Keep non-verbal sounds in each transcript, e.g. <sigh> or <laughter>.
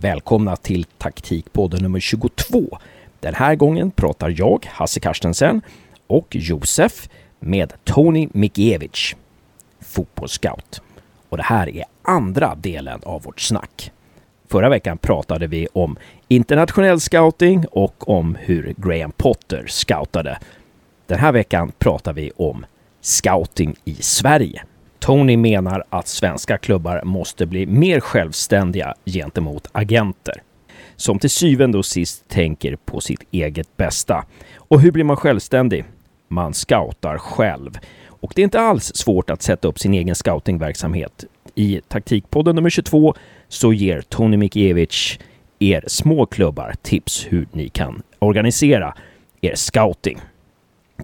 Välkomna till taktikpodden nummer 22. Den här gången pratar jag, Hasse Karstensen, och Josef med Tony Mikiewicz, fotbollsscout. Och det här är andra delen av vårt snack. Förra veckan pratade vi om internationell scouting och om hur Graham Potter scoutade. Den här veckan pratar vi om scouting i Sverige. Tony menar att svenska klubbar måste bli mer självständiga gentemot agenter som till syvende och sist tänker på sitt eget bästa. Och hur blir man självständig? Man scoutar själv. Och det är inte alls svårt att sätta upp sin egen scoutingverksamhet. I taktikpodden nummer 22 så ger Tony Mikiewicz er små klubbar tips hur ni kan organisera er scouting.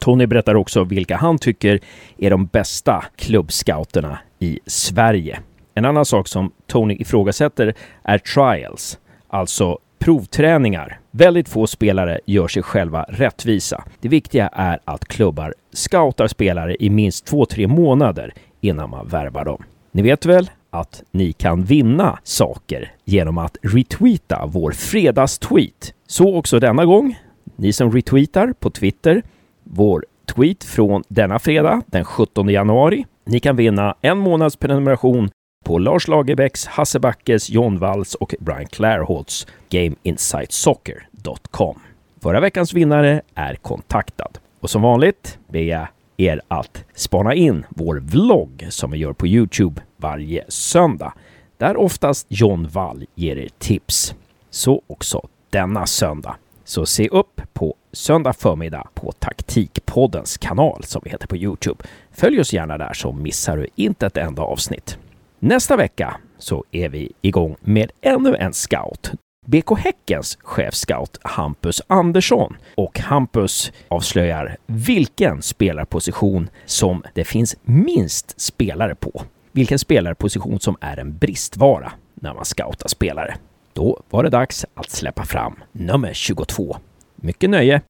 Tony berättar också vilka han tycker är de bästa klubbscouterna i Sverige. En annan sak som Tony ifrågasätter är trials, alltså provträningar. Väldigt få spelare gör sig själva rättvisa. Det viktiga är att klubbar scoutar spelare i minst två, tre månader innan man värvar dem. Ni vet väl att ni kan vinna saker genom att retweeta vår fredagstweet. Så också denna gång. Ni som retweetar på Twitter vår tweet från denna fredag, den 17 januari. Ni kan vinna en månads prenumeration på Lars Lagerbäcks, Hasse Backes, John Walls och Brian Clairholtz GameInsightSoccer.com. Förra veckans vinnare är kontaktad. Och som vanligt ber jag er att spana in vår vlogg som vi gör på Youtube varje söndag. Där oftast John Wall ger er tips. Så också denna söndag. Så se upp på söndag förmiddag på Taktikpoddens kanal som vi heter på Youtube. Följ oss gärna där så missar du inte ett enda avsnitt. Nästa vecka så är vi igång med ännu en scout. BK Häckens chefscout Hampus Andersson och Hampus avslöjar vilken spelarposition som det finns minst spelare på. Vilken spelarposition som är en bristvara när man scoutar spelare. Då var det dags att släppa fram nummer 22. Mycket nöje!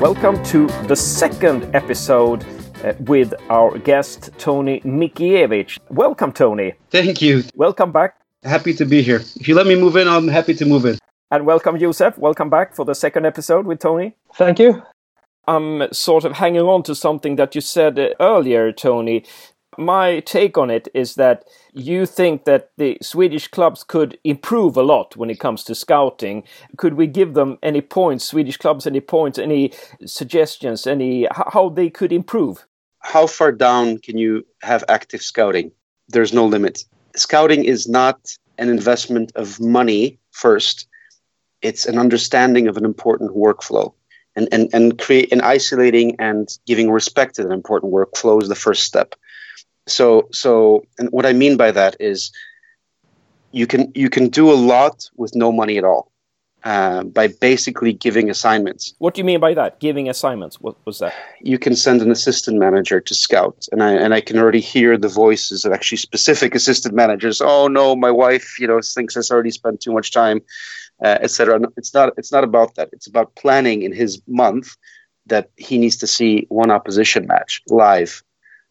Welcome to the second episode uh, with our guest Toni Mickiewicz. Welcome, Toni. Thank you. Welcome back. Happy to be here. If you let me move in, I'm happy to move in. And welcome, Josef. Welcome back for the second episode with Toni. Thank you. I'm sort of hanging on to something that you said uh, earlier, Toni. My take on it is that you think that the Swedish clubs could improve a lot when it comes to scouting. Could we give them any points, Swedish clubs, any points, any suggestions, any how they could improve? How far down can you have active scouting? There's no limit. Scouting is not an investment of money first it's an understanding of an important workflow and and and create and isolating and giving respect to that important workflow is the first step so so and what i mean by that is you can you can do a lot with no money at all uh, by basically giving assignments. What do you mean by that? Giving assignments? What was that? You can send an assistant manager to scout, and I and I can already hear the voices of actually specific assistant managers. Oh no, my wife, you know, thinks I've already spent too much time uh, etc. It's not it's not about that. It's about planning in his month that he needs to see one opposition match live,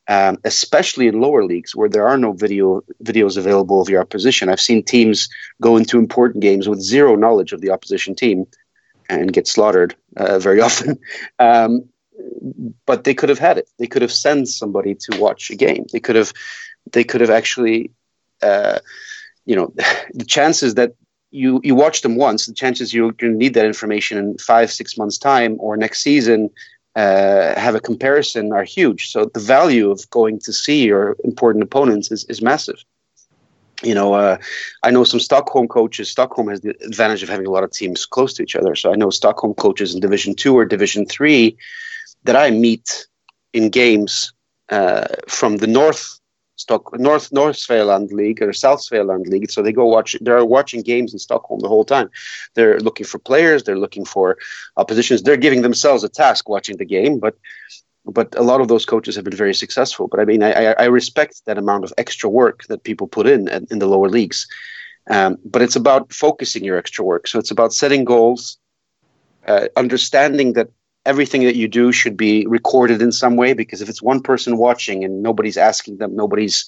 um, especially in lower leagues where there are no video videos available of your opposition. I've seen teams go into important games with zero knowledge of the opposition team and get slaughtered uh, very <laughs> often. Um, but they could have had it. They could have sent somebody to watch a game. They could have they could have actually. Uh, you know, <laughs> the chances that you you watch them once, the chances you're going to need that information in five six months time or next season uh, have a comparison are huge. So the value of going to see your important opponents is is massive. You know, uh, I know some Stockholm coaches. Stockholm has the advantage of having a lot of teams close to each other. So I know Stockholm coaches in Division Two or Division Three that I meet in games uh, from the north Stock North North Svealand League or South Svealand League. So they go watch. They're watching games in Stockholm the whole time. They're looking for players. They're looking for positions. They're giving themselves a task watching the game, but but a lot of those coaches have been very successful. But I mean, I, I respect that amount of extra work that people put in in the lower leagues. Um, but it's about focusing your extra work. So it's about setting goals, uh, understanding that everything that you do should be recorded in some way because if it's one person watching and nobody's asking them nobody's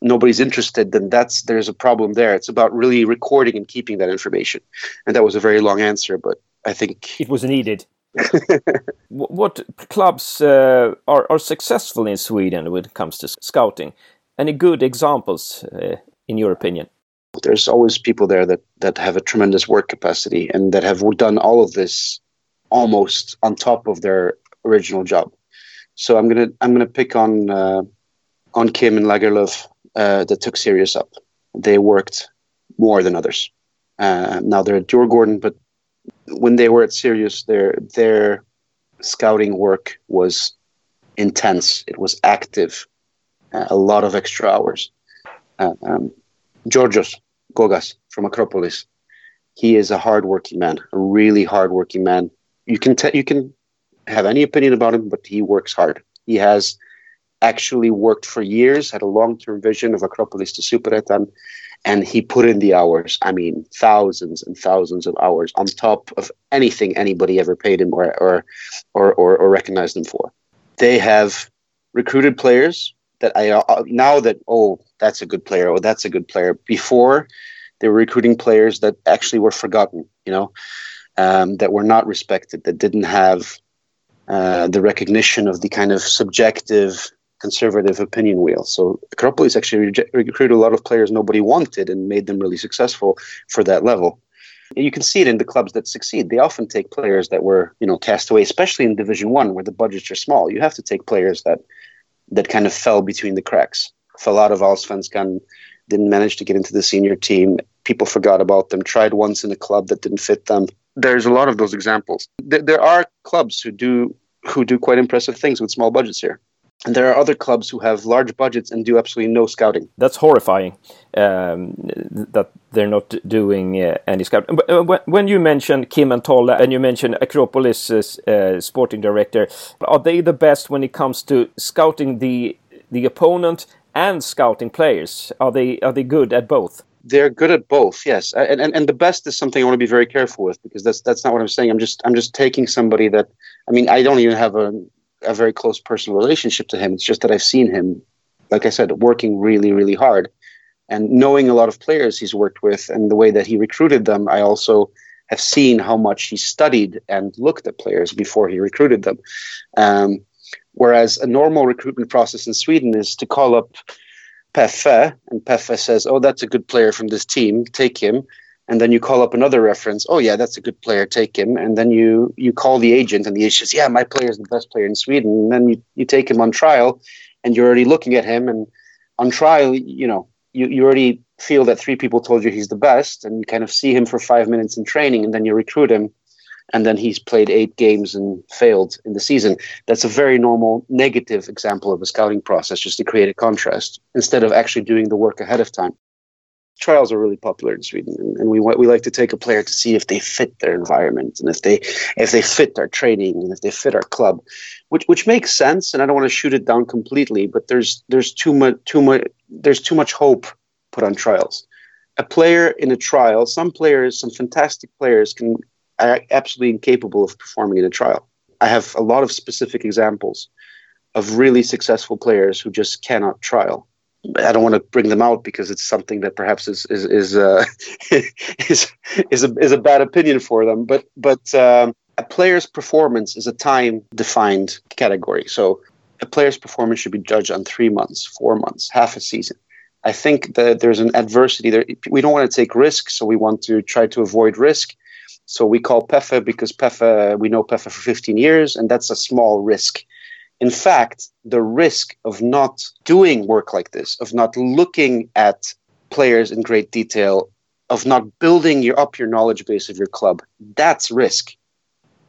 nobody's interested then that's there's a problem there. It's about really recording and keeping that information. And that was a very long answer but i think it was needed. <laughs> What clubs uh, are, are successful in sweden when it comes to scouting? Any good examples uh, in your opinion? There's always people there that that have a tremendous work capacity and that have done all of this almost on top of their original job. So I'm gonna I'm gonna pick on uh, on Kim and Lagerlöf uh, that took Sirius up. They worked more than others. Uh, now they're at Djurgården, but when they were at Sirius, their their scouting work was intense. It was active, uh, a lot of extra hours. Uh, um, Georgios Gogas from Akropolis, he is a hardworking man, a really hardworking man you can te- you can have any opinion about him, but he works hard. He has actually worked for years, had a long term vision of Akropolis to Superettan, and he put in the hours. I mean, thousands and thousands of hours on top of anything anybody ever paid him or or or, or, or recognized him for. They have recruited players that I uh, now that oh that's a good player oh that's a good player. Before they were recruiting players that actually were forgotten. You know, um, that were not respected, that didn't have uh, the recognition of the kind of subjective conservative opinion wheel. So Akropolis actually re- recruited a lot of players nobody wanted and made them really successful for that level. You can see it in the clubs that succeed. They often take players that were, you know, cast away, especially in Division One where the budgets are small. You have to take players that that kind of fell between the cracks, fell out of Allsvenskan, didn't manage to get into the senior team. People forgot about them. Tried once in a club that didn't fit them there's a lot of those examples. There, are clubs who do who do quite impressive things with small budgets here. And there are other clubs who have large budgets and do absolutely no scouting. That's horrifying um, that they're not doing uh, any scouting. Uh, when you mentioned Kim and Tolle and you mentioned Akropolis' uh, sporting director, are they the best when it comes to scouting the the opponent and scouting players? Are they are they good at both? They're good at both yes. And, and and the best is something i want to be very careful with because that's that's not what i'm saying. I'm just i'm just taking somebody that i mean i don't even have a, a very close personal relationship to him. It's just that i've seen him like i said working really really hard. And knowing a lot of players he's worked with and the way that he recruited them i also have seen how much he studied and looked at players before he recruited them. Um, whereas a normal recruitment process in sweden is to call up Peffe, and Peffe says, "Oh, that's a good player from this team. Take him." And then you call up another reference. Oh, yeah, that's a good player. Take him. And then you you call the agent, and the agent says, "Yeah, my player is the best player in Sweden." And then you, you take him on trial, and you're already looking at him. And on trial, you know, you, you already feel that three people told you he's the best, and you kind of see him for five minutes in training, and then you recruit him and then he's played eight games and failed in the season. That's a very normal negative example of a scouting process, just to create a contrast instead of actually doing the work ahead of time. Trials are really popular in Sweden, and we we like to take a player to see if they fit their environment and if they if they fit our training and if they fit our club, which which makes sense. And I don't want to shoot it down completely, but there's there's too much too much there's too much hope put on trials a player in a trial, some players, some fantastic players can are absolutely incapable of performing in a trial. I have a lot of specific examples of really successful players who just cannot trial. I don't want to bring them out because it's something that perhaps is is is uh, <laughs> is, is a is a bad opinion for them. But but um, a player's performance is a time defined category. So a player's performance should be judged on three months, four months, half a season. I think that there's an adversity there. We don't want to take risks, so we want to try to avoid risk. So we call Peffe because Peffe, we know Peffe for 15 years, and that's a small risk. In fact, the risk of not doing work like this, of not looking at players in great detail, of not building your up your knowledge base of your club, that's risk.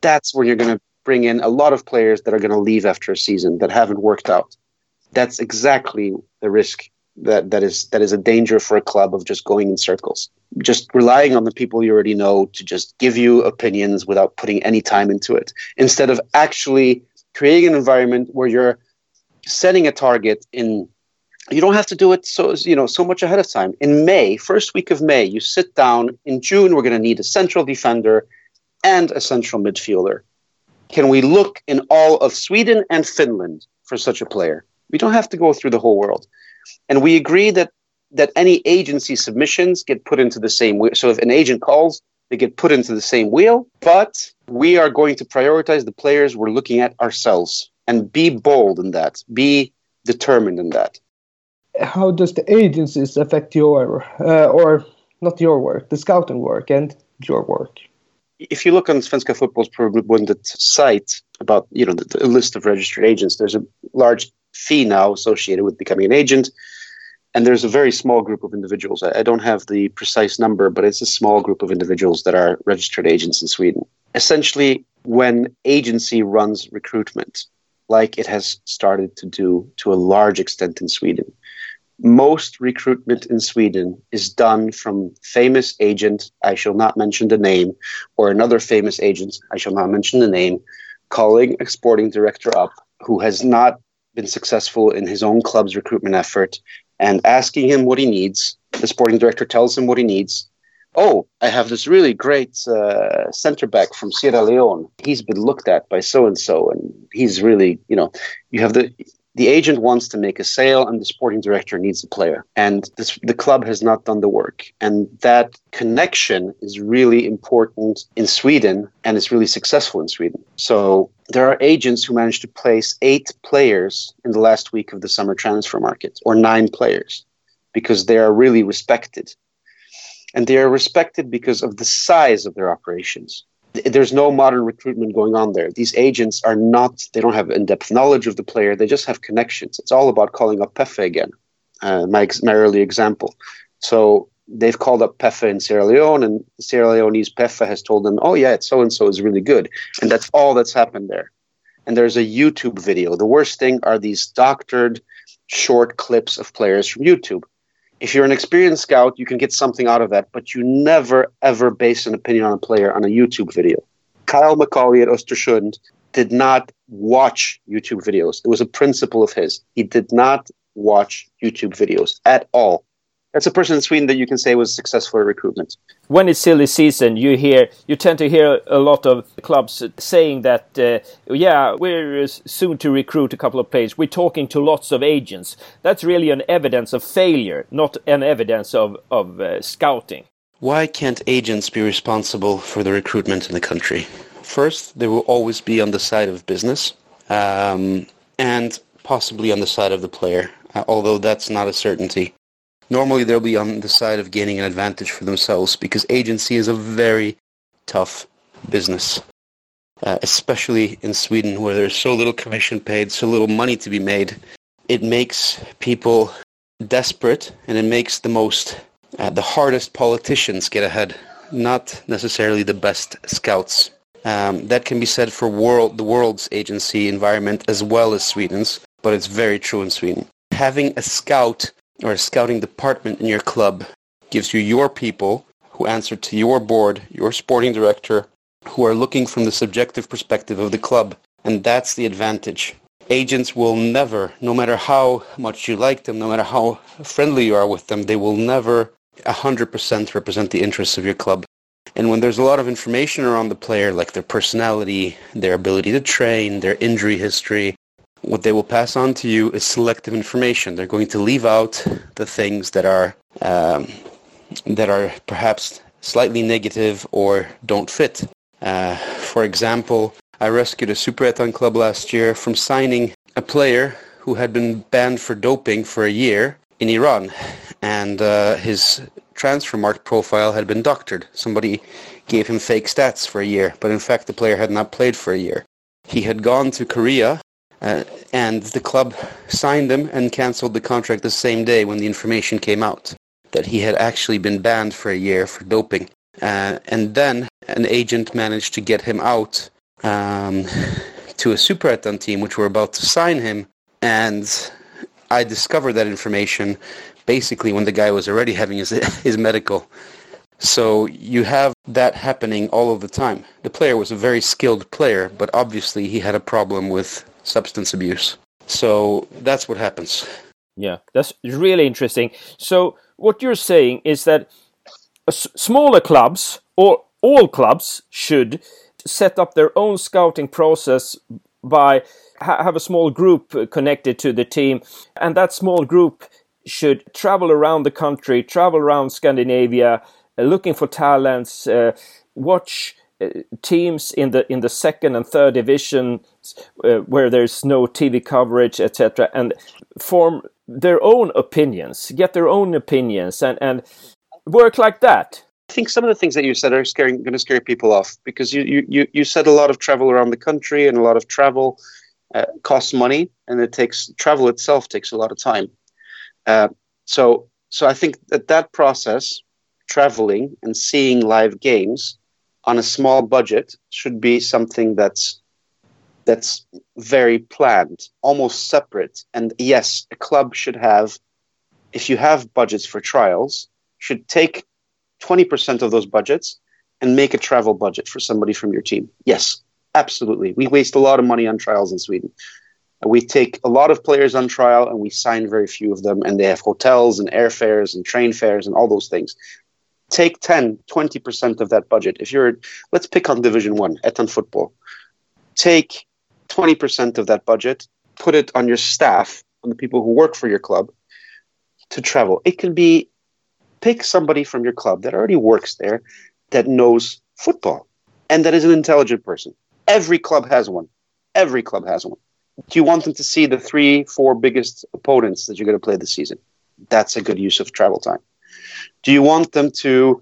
That's where you're going to bring in a lot of players that are going to leave after a season that haven't worked out. That's exactly the risk that that is that is a danger for a club of just going in circles just relying on the people you already know to just give you opinions without putting any time into it instead of actually creating an environment where you're setting a target in you don't have to do it so you know so much ahead of time in may first week of may you sit down in june we're going to need a central defender and a central midfielder. Can we look in all of Sweden and Finland for such a player? We don't have to go through the whole world. And we agree that that any agency submissions get put into the same wheel. So if an agent calls, they get put into the same wheel. But we are going to prioritize the players we're looking at ourselves and be bold in that, be determined in that. How does the agencies affect your, uh, or not your work, the scouting work and your work? If you look on Svenska Fotbollsförbundet's site about you know the, the list of registered agents, there's a large fee now associated with becoming an agent and there's a very small group of individuals. I, don't have the precise number, but it's a small group of individuals that are registered agents in Sweden. Essentially, when agency runs recruitment, like it has started to do to a large extent in Sweden, most recruitment in Sweden is done from famous agent, I shall not mention the name, or another famous agent, I shall not mention the name, calling exporting director up who has not been successful in his own club's recruitment effort and asking him what he needs. The sporting director tells him what he needs. Oh, I have this really great uh, center back from Sierra Leone. He's been looked at by so and so, and he's really, you know, you have the the agent wants to make a sale and the sporting director needs a player. And this, the club has not done the work. And that connection is really important in sweden and it's really successful in sweden. So there are agents who managed to place eight players in the last week of the summer transfer market or nine players because they are really respected. And they are respected because of the size of their operations there's no modern recruitment going on there. These agents are not, they don't have in depth knowledge of the player, they just have connections. It's all about calling up Pefe again, uh, my, my early example. So they've called up Pefe in Sierra Leone, and Sierra Leone's Pefe has told them, oh, yeah, so and so is really good. And that's all that's happened there. And there's a YouTube video. The worst thing are these doctored short clips of players from YouTube if you're an experienced scout, you can get something out of that, but you never ever base an opinion on a player on a YouTube video. Kyle Macaulay at Östersund did not watch YouTube videos. It was a principle of his. He did not watch YouTube videos at all that's a person in Sweden that you can say was successful at recruitment. When it's silly season, you hear you tend to hear a lot of clubs saying that, uh, yeah, we're soon to recruit a couple of players. We're talking to lots of agents. That's really an evidence of failure, not an evidence of of uh, scouting. Why can't agents be responsible for the recruitment in the country? First, they will always be on the side of business, um, and possibly on the side of the player, uh, although that's not a certainty normally they'll be on the side of gaining an advantage for themselves because agency is a very tough business. Uh, especially in Sweden where there's so little commission paid, so little money to be made. It makes people desperate and it makes the most, uh, the hardest politicians get ahead, not necessarily the best scouts. Um, that can be said for world, the world's agency environment as well as Sweden's, but it's very true in Sweden. Having a scout or a scouting department in your club gives you your people who answer to your board, your sporting director, who are looking from the subjective perspective of the club. And that's the advantage. Agents will never, no matter how much you like them, no matter how friendly you are with them, they will never 100% represent the interests of your club. And when there's a lot of information around the player, like their personality, their ability to train, their injury history, what they will pass on to you is selective information. They're going to leave out the things that are um, that are perhaps slightly negative or don't fit. Uh, for example, I rescued a Superettan club last year from signing a player who had been banned for doping for a year in Iran, and uh, his Transfermarkt profile had been doctored. Somebody gave him fake stats for a year, but in fact the player had not played for a year. He had gone to Korea uh, and the club signed him and cancelled the contract the same day when the information came out that he had actually been banned for a year for doping. Uh, and then an agent managed to get him out um, to a Superettan team, which were about to sign him. And I discovered that information basically when the guy was already having his, <laughs> his medical. So you have that happening all of the time. The player was a very skilled player, but obviously he had a problem with substance abuse. So that's what happens. Yeah, that's really interesting. So what you're saying is that smaller clubs or all clubs should set up their own scouting process by ha- have a small group connected to the team, and that small group should travel around the country, travel around Scandinavia, uh, looking for talents, uh, watch teams in the in the second and third division uh, where there's no TV coverage, etc., and form their own opinions, get their own opinions, and and work like that. I think some of the things that you said are scaring, going to scare people off because you, you, you said a lot of travel around the country and a lot of travel uh, costs money and it takes travel itself takes a lot of time. Uh, so so I think that that process, traveling and seeing live games on a small budget, should be something that's that's very planned, almost separate. And yes, a club should have, if you have budgets for trials, should take 20% of those budgets and make a travel budget for somebody from your team. Yes, absolutely. We waste a lot of money on trials in Sweden. We take a lot of players on trial and we sign very few of them, and they have hotels and airfares and train fares and all those things. Take 10, 20% of that budget. If you're, let's pick on Division One, Ettan football. Take 20% of that budget, put it on your staff, on the people who work for your club to travel. It can be pick somebody from your club that already works there that knows football and that is an intelligent person. Every club has one. Every club has one. Do you want them to see the three, four biggest opponents that you're going to play this season? That's a good use of travel time. Do you want them to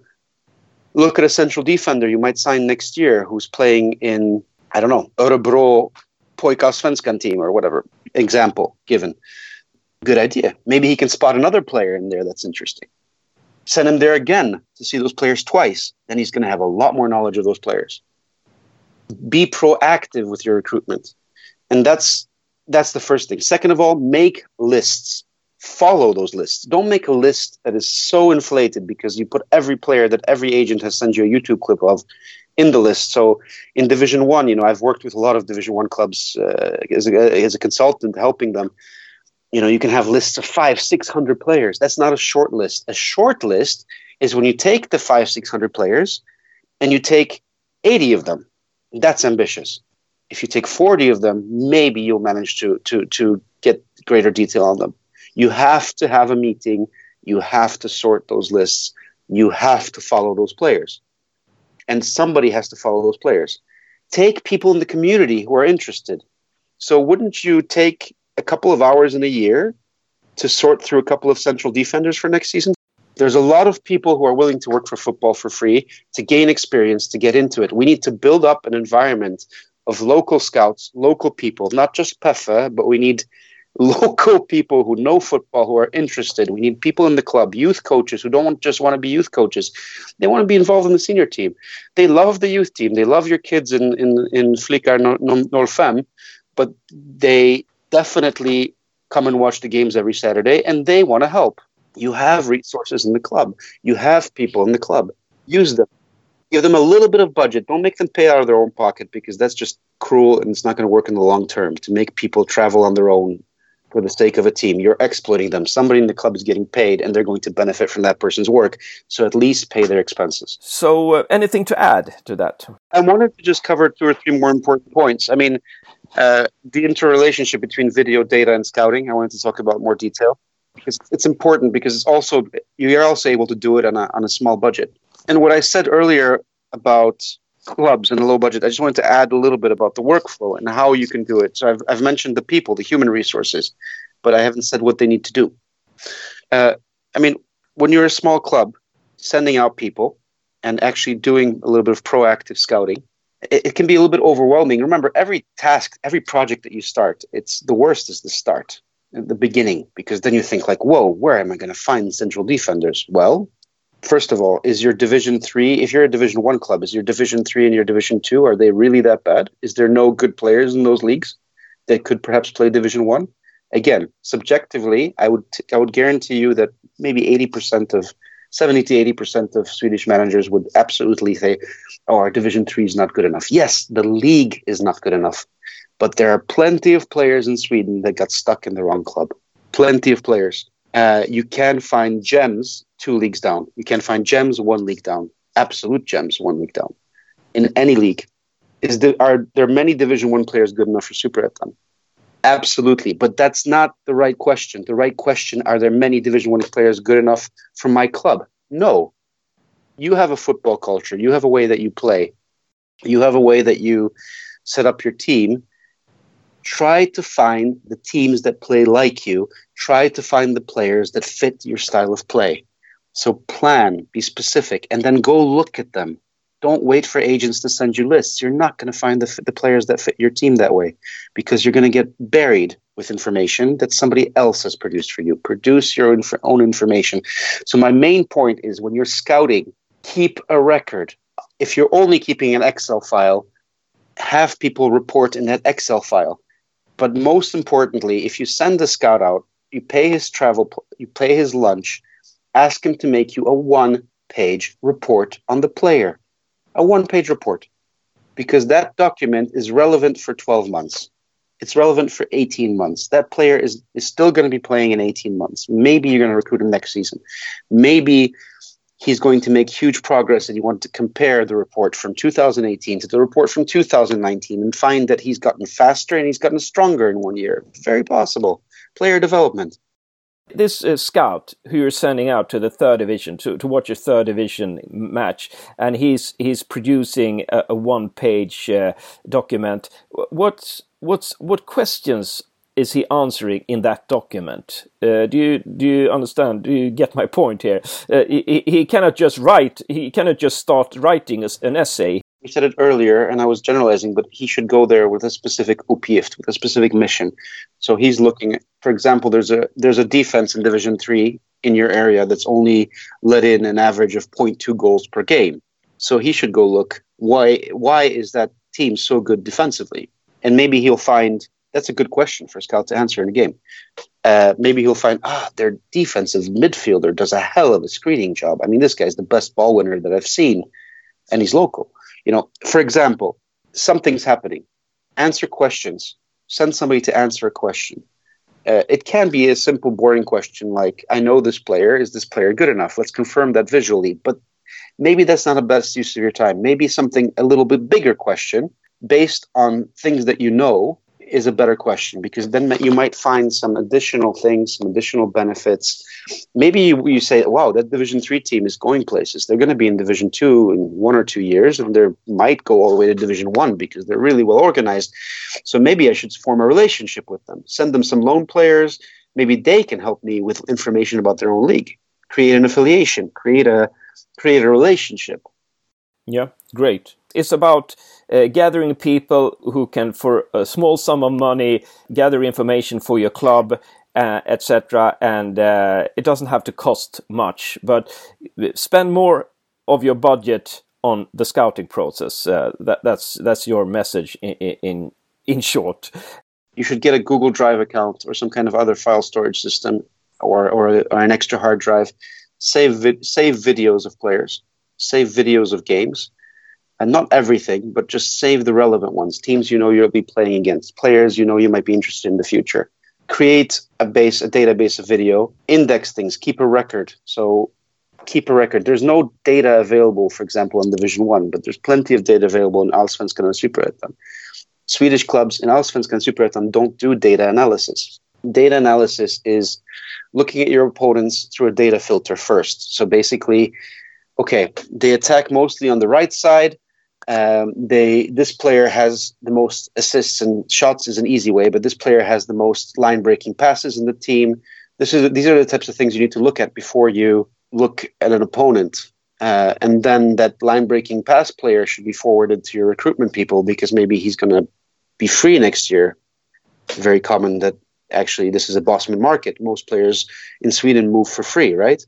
look at a central defender you might sign next year who's playing in, I don't know, Örebro Pojkar team or whatever example given? Good idea. Maybe he can spot another player in there that's interesting send him there again to see those players twice, then he's going to have a lot more knowledge of those players. Be proactive with your recruitment. And that's that's the first thing. Second of all, make lists. Follow those lists. Don't make a list that is so inflated because you put every player that every agent has sent you a YouTube clip of in the list. So in Division One, you know, I've worked with a lot of Division One clubs uh, as, a, as a consultant, helping them. You know you can have lists of five six hundred players. That's not a short list. A short list is when you take the five six hundred players and you take 80 of them. That's ambitious. If you take 40 of them maybe you'll manage to to to get greater detail on them you have to have a meeting. You have to sort those lists. You have to follow those players. And somebody has to follow those players. Take people in the community who are interested. So wouldn't you take a couple of hours in a year to sort through a couple of central defenders for next season. There's a lot of people who are willing to work for football for free to gain experience, to get into it. We need to build up an environment of local scouts, local people, not just PEFA, but we need local people who know football, who are interested. We need people in the club, youth coaches who don't just want to be youth coaches. They want to be involved in the senior team. They love the youth team. They love your kids in, in, in Flickr Norfem, but they definitely come and watch the games every Saturday and they want to help. You have resources in the club, you have people in the club. Use them. Give them a little bit of budget. Don't make them pay out of their own pocket because that's just cruel and it's not going to work in the long term to make people travel on their own for the sake of a team. You're exploiting them. Somebody in the club is getting paid and they're going to benefit from that person's work. So at least pay their expenses. So, uh, anything to add to that? I wanted to just cover two or three more important points. I mean, uh, the interrelationship between video data and scouting. I wanted to talk about more detail because it's important because it's also you're also able to do it on a on a small budget. And what I said earlier about clubs and low budget, I just wanted to add a little bit about the workflow and how you can do it. So I've I've mentioned the people, the human resources, but I haven't said what they need to do. Uh, I mean, when you're a small club, sending out people and actually doing a little bit of proactive scouting it, it, can be a little bit overwhelming. Remember, every task, every project that you start, it's the worst is the start, the beginning, because then you think like, whoa, where am I going to find central defenders? Well, first of all, is your Division three? If you're a Division one club, is your Division three and your Division two are they really that bad? Is there no good players in those leagues that could perhaps play Division one? Again, subjectively, I would t- I would guarantee you that maybe eighty percent of 70 to 80% of Swedish managers would absolutely say, oh, our Division 3 is not good enough. Yes, the league is not good enough. But there are plenty of players in Sweden that got stuck in the wrong club. Plenty of players. Uh, you can find gems two leagues down. You can find gems one league down. absolute gems one league down in any league. Is there are there many Division One players good enough for Superettan? Absolutely, but that's not the right question. The right question: Are there many Division One players good enough for my club? No. You have a football culture. You have a way that you play. You have a way that you set up your team. Try to find the teams that play like you. Try to find the players that fit your style of play. So plan, be specific, and then go look at them don't wait for agents to send you lists. You're not going to find the, the players that fit your team that way because you're going to get buried with information that somebody else has produced for you. Produce your inf- own information. So, my main point is when you're scouting, keep a record. If you're only keeping an Excel file, have people report in that Excel file. But most importantly, if you send a scout out, you pay his travel, you pay his lunch, ask him to make you a one page report on the player a one page report because that document is relevant for 12 months. It's relevant for 18 months. That player is, is still going to be playing in 18 months. Maybe you're going to recruit him next season. Maybe he's going to make huge progress and you want to compare the report from 2018 to the report from 2019 and find that he's gotten faster and he's gotten stronger in one year. Very possible. Player development this uh, scout who you're sending out to the third division to, to watch a third division match, and he's he's producing a, a one page uh, document. What what's what questions is he answering in that document? Uh, do you do you understand? Do you get my point here? Uh, he, he cannot just write. He cannot just start writing an essay you said it earlier, and I was generalizing, but he should go there with a specific uppgift, with a specific mission. So he's looking, for example, there's a there's a defense in Division Three in your area that's only let in an average of 0.2 goals per game. So he should go look why why is that team so good defensively, and maybe he'll find that's a good question for scout to answer in a game. Uh, maybe he'll find ah their defensive midfielder does a hell of a screening job. I mean, this guy's the best ball winner that I've seen, and he's local you know, for example, something's happening. Answer questions. Send somebody to answer a question. Uh, it can be a simple, boring question like, I know this player. Is this player good enough? Let's confirm that visually. But maybe that's not the best use of your time. Maybe something a little bit bigger question based on things that you know is a better question because then you might find some additional things, some additional benefits. Maybe you, you say, "Wow, that Division Three team is going places. They're going to be in Division Two in one or two years, and they might go all the way to Division One because they're really well organized. So maybe I should form a relationship with them, send them some loan players. Maybe they can help me with information about their own league, create an affiliation, create a create a relationship." Yeah, great. It's about uh, gathering people who can, for a small sum of money, gather information for your club, uh, etc. And uh, it doesn't have to cost much, but spend more of your budget on the scouting process. Uh, that, that's that's your message in, in in short. You should get a Google Drive account or some kind of other file storage system, or or, or an extra hard drive. Save vi- save videos of players, save videos of games and not everything, but just save the relevant ones. Teams you know you'll be playing against, players you know you might be interested in the future. Create a base, a database of video, index things, keep a record. So keep a record. There's no data available, for example, in Division One, but there's plenty of data available in Allsvenskan and Superettan. Swedish clubs in Allsvenskan and Superettan don't do data analysis. Data analysis is looking at your opponents through a data filter first. So basically, okay, they attack mostly on the right side um, they this player has the most assists and shots is an easy way, but this player has the most line breaking passes in the team. This is these are the types of things you need to look at before you look at an opponent. Uh, and then that line breaking pass player should be forwarded to your recruitment people because maybe he's going to be free next year. Very common that actually this is a Bosman market. Most players in Sweden move for free, right?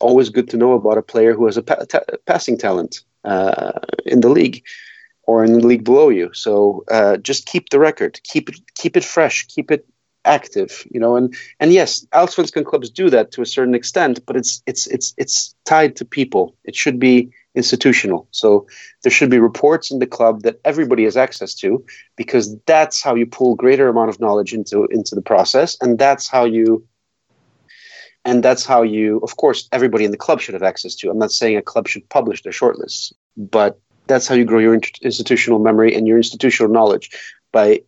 Always good to know about a player who has a pa- ta- passing talent uh, in the league or in the league below you. So uh, just keep the record, keep it keep it fresh, keep it active. You know, and and yes, Allsvenskan clubs do that to a certain extent, but it's it's it's it's tied to people. It should be institutional. So there should be reports in the club that everybody has access to, because that's how you pull greater amount of knowledge into into the process, and that's how you And that's how you, of course, everybody in the club should have access to. I'm not saying a club should publish their shortlists, but that's how you grow your institutional memory and your institutional knowledge by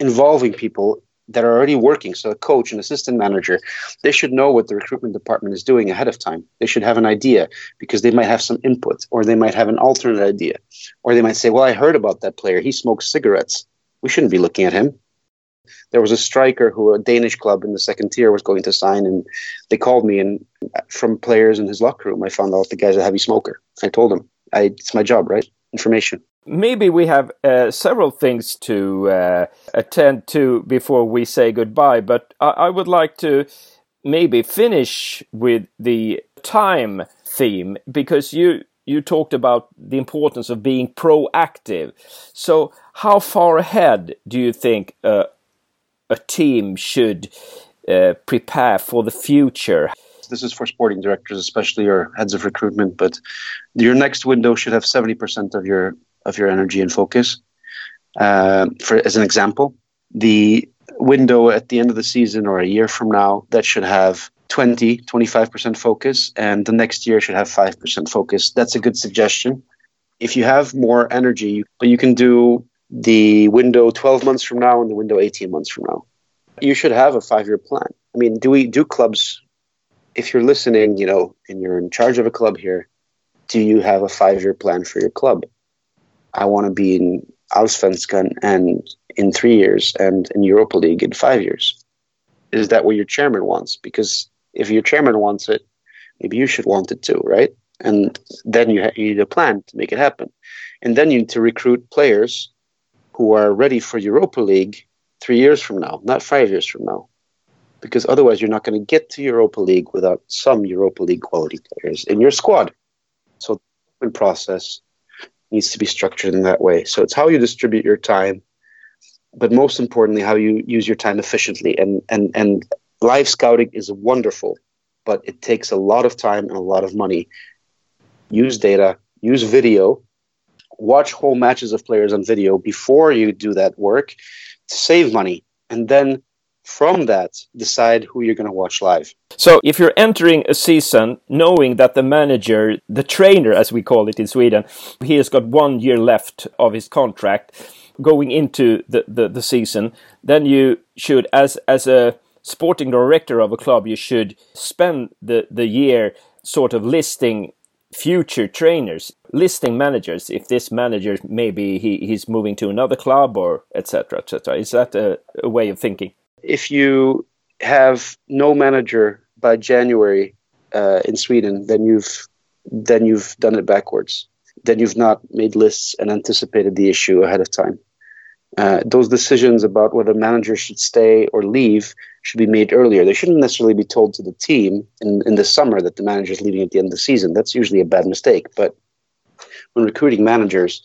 involving people that are already working. So a coach, an assistant manager, they should know what the recruitment department is doing ahead of time. They should have an idea because they might have some input or they might have an alternate idea. Or they might say, Well, I heard about that player. He smokes cigarettes. We shouldn't be looking at him. There was a striker who a Danish club in the second tier was going to sign, and they called me. And from players in his locker room, I found out the guy's a heavy smoker. I told him, I, "It's my job, right? Information." Maybe we have uh, several things to uh, attend to before we say goodbye, but I, I would like to maybe finish with the time theme because you you talked about the importance of being proactive. So, how far ahead do you think uh, a team should uh, prepare for the future? This is for sporting directors, especially your heads of recruitment. But your next window should have seventy percent of your of your energy and focus. Uh, for as an example, the window at the end of the season or a year from now that should have 20, 25% focus, and the next year should have 5% focus. That's a good suggestion. If you have more energy, but you can do the window 12 months from now and the window 18 months from now. You should have a five year plan. I mean, do we do clubs? If you're listening, you know, and you're in charge of a club here, do you have a five year plan for your club? I want to be in Allsvenskan and in three years and in Europa League in five years. Is that what your chairman wants? Because if your chairman wants it, maybe you should want it too, right? And then you, ha- you need a plan to make it happen. And then you need to recruit players who are ready for Europa League three years from now, not five years from now. Because otherwise, you're not going to get to Europa League without some Europa League quality players in your squad. So, the process needs to be structured in that way. So, it's how you distribute your time, but most importantly, how you use your time efficiently. And, and, and live scouting is wonderful, but it takes a lot of time and a lot of money. Use data, use video, watch whole matches of players on video before you do that work to save money. And then from that, decide who you're going to watch live. So, if you're entering a season knowing that the manager, the trainer, as we call it in Sweden, he has got one year left of his contract going into the, the, the season, then you should, as, as a sporting director of a club, you should spend the, the year sort of listing future trainers, listing managers. If this manager maybe he, he's moving to another club or etc. etc. Is that a, a way of thinking? If you have no manager by January uh, in Sweden, then you've then you've done it backwards. Then you've not made lists and anticipated the issue ahead of time. Uh, those decisions about whether managers should stay or leave should be made earlier. They shouldn't necessarily be told to the team in, in the summer that the manager is leaving at the end of the season. That's usually a bad mistake. But when recruiting managers,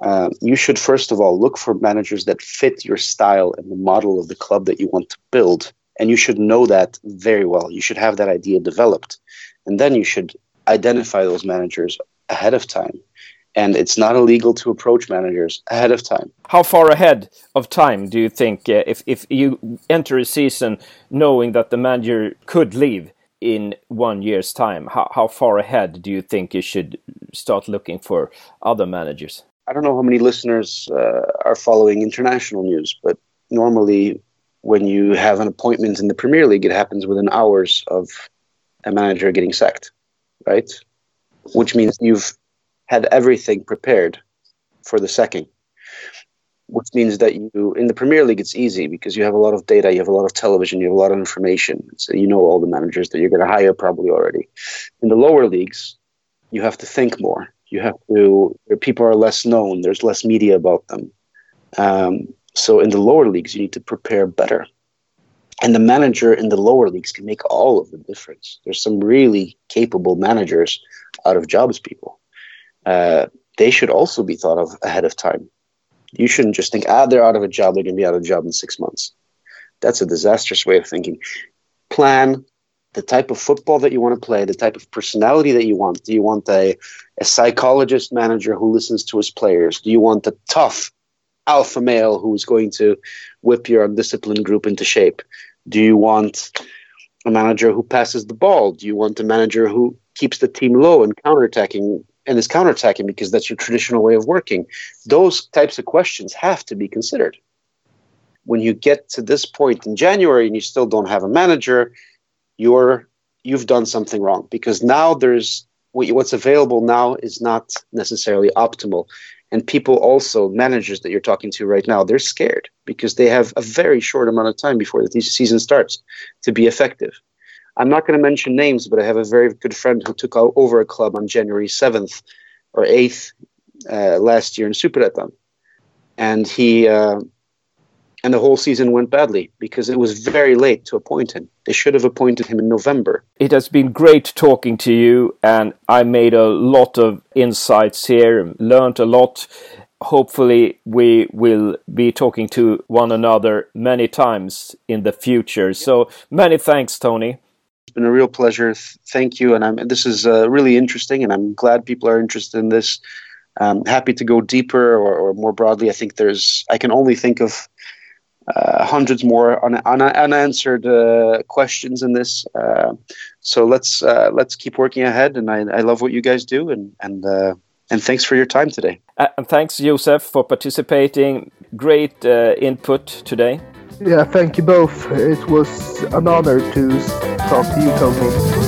uh, you should first of all look for managers that fit your style and the model of the club that you want to build. And you should know that very well. You should have that idea developed. And then you should identify those managers ahead of time and it's not illegal to approach managers ahead of time. How far ahead of time do you think uh, if if you enter a season knowing that the manager could leave in one year's time? How how far ahead do you think you should start looking for other managers? I don't know how many listeners uh, are following international news, but normally when you have an appointment in the Premier League, it happens within hours of a manager getting sacked, right? Which means you've had everything prepared for the second, which means that you in the Premier League it's easy because you have a lot of data, you have a lot of television, you have a lot of information, so you know all the managers that you're going to hire probably already. In the lower leagues, you have to think more. You have to. People are less known. There's less media about them. Um, so in the lower leagues, you need to prepare better. And the manager in the lower leagues can make all of the difference. There's some really capable managers out of jobs people uh, they should also be thought of ahead of time. You shouldn't just think, ah, they're out of a job, they're going to be out of a job in six months. That's a disastrous way of thinking. Plan the type of football that you want to play, the type of personality that you want. Do you want a, a psychologist manager who listens to his players? Do you want a tough alpha male who's going to whip your undisciplined group into shape? Do you want a manager who passes the ball? Do you want a manager who keeps the team low and counterattacking and is counterattacking because that's your traditional way of working? Those types of questions have to be considered. When you get to this point in January and you still don't have a manager, you're you've done something wrong because now there's what's available now is not necessarily optimal. And people also, managers that you're talking to right now, they're scared because they have a very short amount of time before the season starts to be effective. I'm not going to mention names, but I have a very good friend who took over a club on January 7th or 8th uh, last year in Superettan. And he uh, and the whole season went badly because it was very late to appoint him. They should have appointed him in November. It has been great talking to you, and I made a lot of insights here, and learned a lot. Hopefully, we will be talking to one another many times in the future. So, many thanks, Toni. It's been a real pleasure. Thank you, and I'm, this is uh, really interesting, and I'm glad people are interested in this. I'm happy to go deeper or, or more broadly. I think there's. I can only think of uh, hundreds more un- un- unanswered uh, questions in this. Uh, so let's uh, let's keep working ahead, and I, I, love what you guys do, and and uh, and thanks for your time today. Uh, and thanks, Josef, for participating. Great input today. Yeah, thank you both. It was an honor to talk to you, Toni.